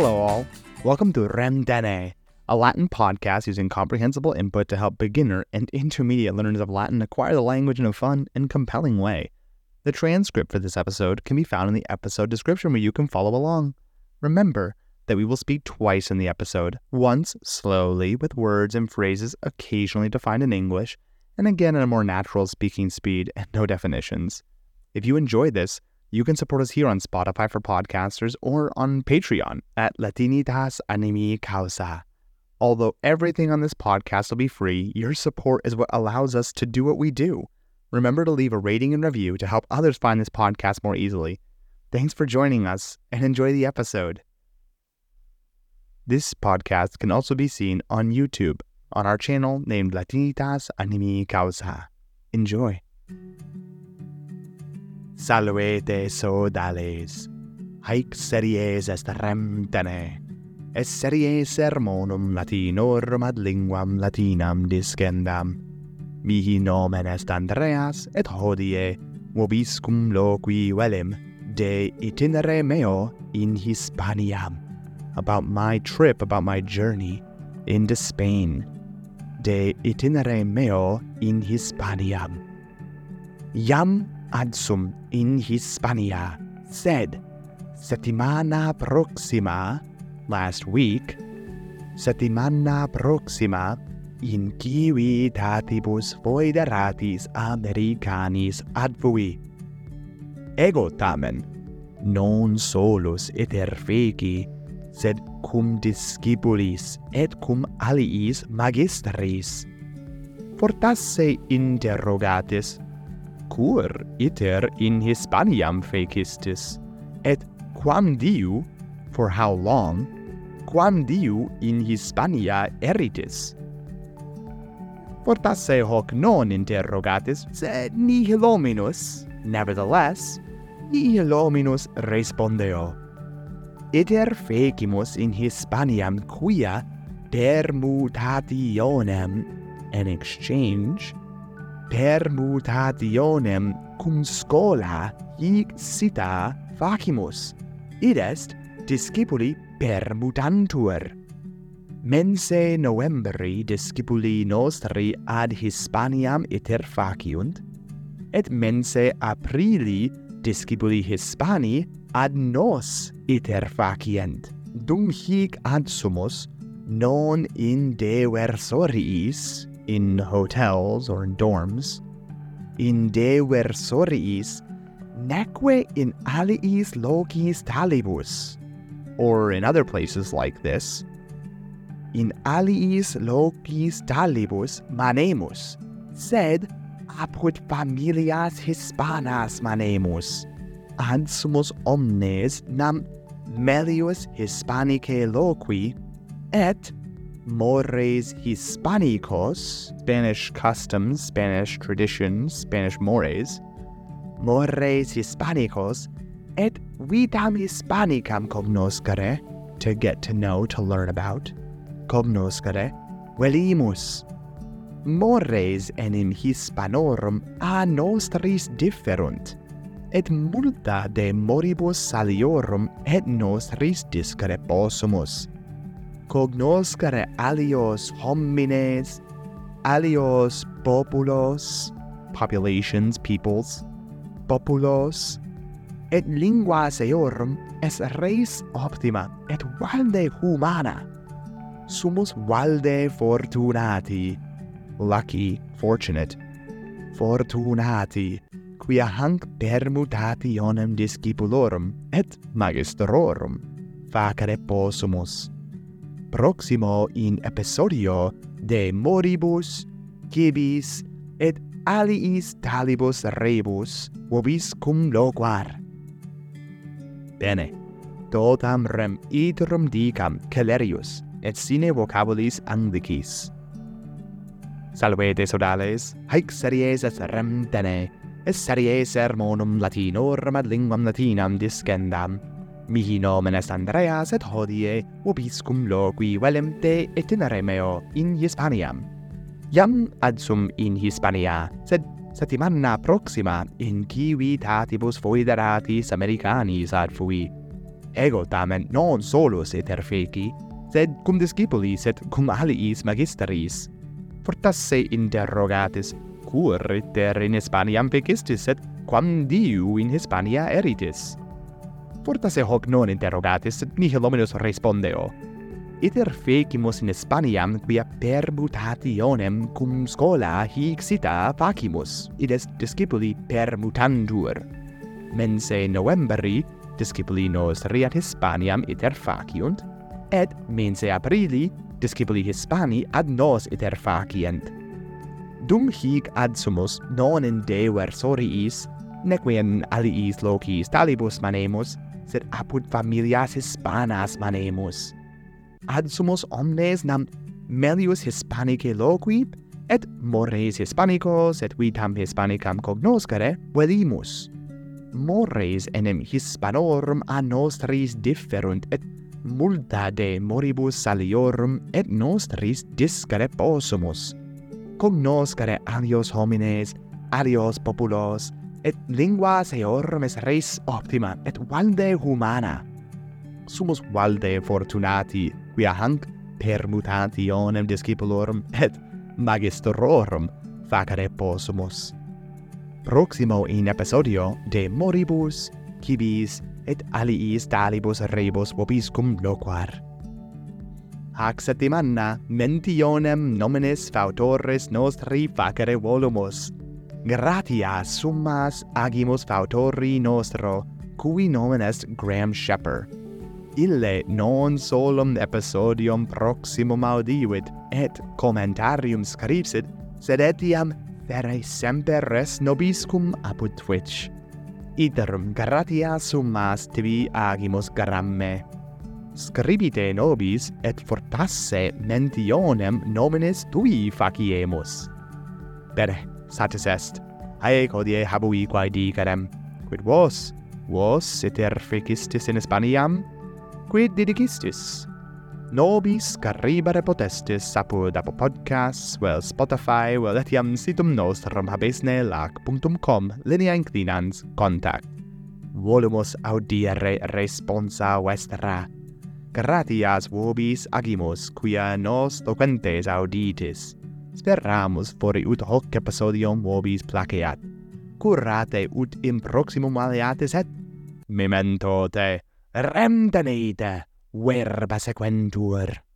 Hello, all. Welcome to Remdene, a Latin podcast using comprehensible input to help beginner and intermediate learners of Latin acquire the language in a fun and compelling way. The transcript for this episode can be found in the episode description where you can follow along. Remember that we will speak twice in the episode once slowly with words and phrases occasionally defined in English, and again at a more natural speaking speed and no definitions. If you enjoy this, you can support us here on Spotify for podcasters or on Patreon at Latinitas Animi Causa. Although everything on this podcast will be free, your support is what allows us to do what we do. Remember to leave a rating and review to help others find this podcast more easily. Thanks for joining us and enjoy the episode. This podcast can also be seen on YouTube on our channel named Latinitas Animi Causa. Enjoy. Salvete sodales. Haec series est remtene. Es series sermonum latinorum ad linguam latinam discendam. Mihi nomen est Andreas, et hodie vobiscum loqui velim de itinere meo in Hispaniam about my trip, about my journey into Spain. De itinere meo in Hispaniam. Iam Ansum in Hispania. Sed settimana proxima last week settimana proxima in civitatibus foederatis Americanis advui ego tamen non solus eterfeci sed cum discipulis et cum aliis magistris. Fortasse interrogatis cur iter in Hispaniam fecistis, et quam diu, for how long, quam diu in Hispania eritis? Fortasse hoc non interrogatis, sed nihil hominus, nevertheless, nihil hominus respondeo. Iter fecimus in Hispaniam quia permutationem, in exchange, permutationem cum scola hic sita facimus id est discipuli permutantur. Mense novembri discipuli nostri ad Hispaniam iter faciunt et mense aprili discipuli Hispani ad nos iter facient dum hic ad sumus non in deversoriis in hotels or in dorms, in deversoriis, neque in aliis logis talibus, or in other places like this, in aliis logis talibus manemus, sed apud familias hispanas manemus, ansumus omnes nam melius hispanicae loqui, et mores hispanicos, Spanish customs, Spanish traditions, Spanish mores, mores hispanicos, et vitam hispanicam cognoscere, to get to know, to learn about, cognoscere, velimus. Mores enim hispanorum a nostris differunt, et multa de moribus saliorum et nostris discreposumus cognoscere alios homines, alios populos, populations, peoples, populos, et linguas eorum es res optima et valde humana. Sumus valde fortunati, lucky, fortunate, fortunati, quia hanc permutationem discipulorum et magistrorum facere possumus proximo in episodio de moribus, cibis, et aliis talibus rebus, vobis cum loquar. Bene, totam rem iterum dicam celerius, et sine vocabulis Anglicis. Salve desodales, haec series et rem tene, et series sermonum latinorum ad linguam latinam discendam, Mihi nomen est Andreas et hodie ubiscum loqui velem loqui itinere meo in Hispaniam. Iam adsum in Hispania, sed settimana proxima in civitatibus foederatis Americanis ad fui. Ego tamen non solus iter feci, sed cum discipulis et cum aliis magisteris. Fortasse interrogatis, cur iter in Hispaniam fecistis et quam diu in Hispania eritis?' portas e hoc non interrogatis, sed nihil hominis respondeo. Iter fecimus in Hispaniam, quia permutationem cum scola hic sita facimus, id est discipuli permutandur. Mense novembri, discipuli nos riat Hispaniam iter faciunt, et mense aprili, discipuli Hispani ad nos iter facient. Dum hic ad sumus non in dever soriis, neque in aliis locis talibus manemus, sed apud familias hispanas manemus. Ad sumus omnes nam melius hispanicae loquib, et mores hispanicos et vitam hispanicam cognoscere velimus. Mores enem hispanorum a nostris differunt et multa de moribus saliorum et nostris discere possumus. Cognoscere alios homines, alios populos, et linguas eormes res optima, et valde humana. Sumus valde fortunati, quia hanc permutationem discipulorum et magistrorum facere possumus. Proximo in episodio de moribus, cibis, et aliis talibus rebus vobiscum loquar. Hac settimana mentionem nominis fautores nostri facere volumus, Gratias summas agimus fautori nostro, cui nomen est Graham Shepper. Ille non solum episodium proximum audivit, et commentarium scripsit, sed etiam fere semper res nobiscum apud Twitch. Iterum gratia summas tibi agimus gramme. Scribite nobis et fortasse mentionem nominis tui faciemus. Bene, satis est. Haec hodie habui quae dicarem. Quid vos, vos iter fecistis in Hispaniam? Quid didicistis? Nobis carribare potestis apud apo podcasts, vel Spotify, vel etiam situm nostrum habesne lac.com linea inclinans contact. Volumus audire responsa vestra. Gratias vobis agimus, quia nos docentes auditis. Speramus fori ut hoc episodium vobis placeat. Curate ut in proximum aliatis et memento te rem tenete verba sequentur.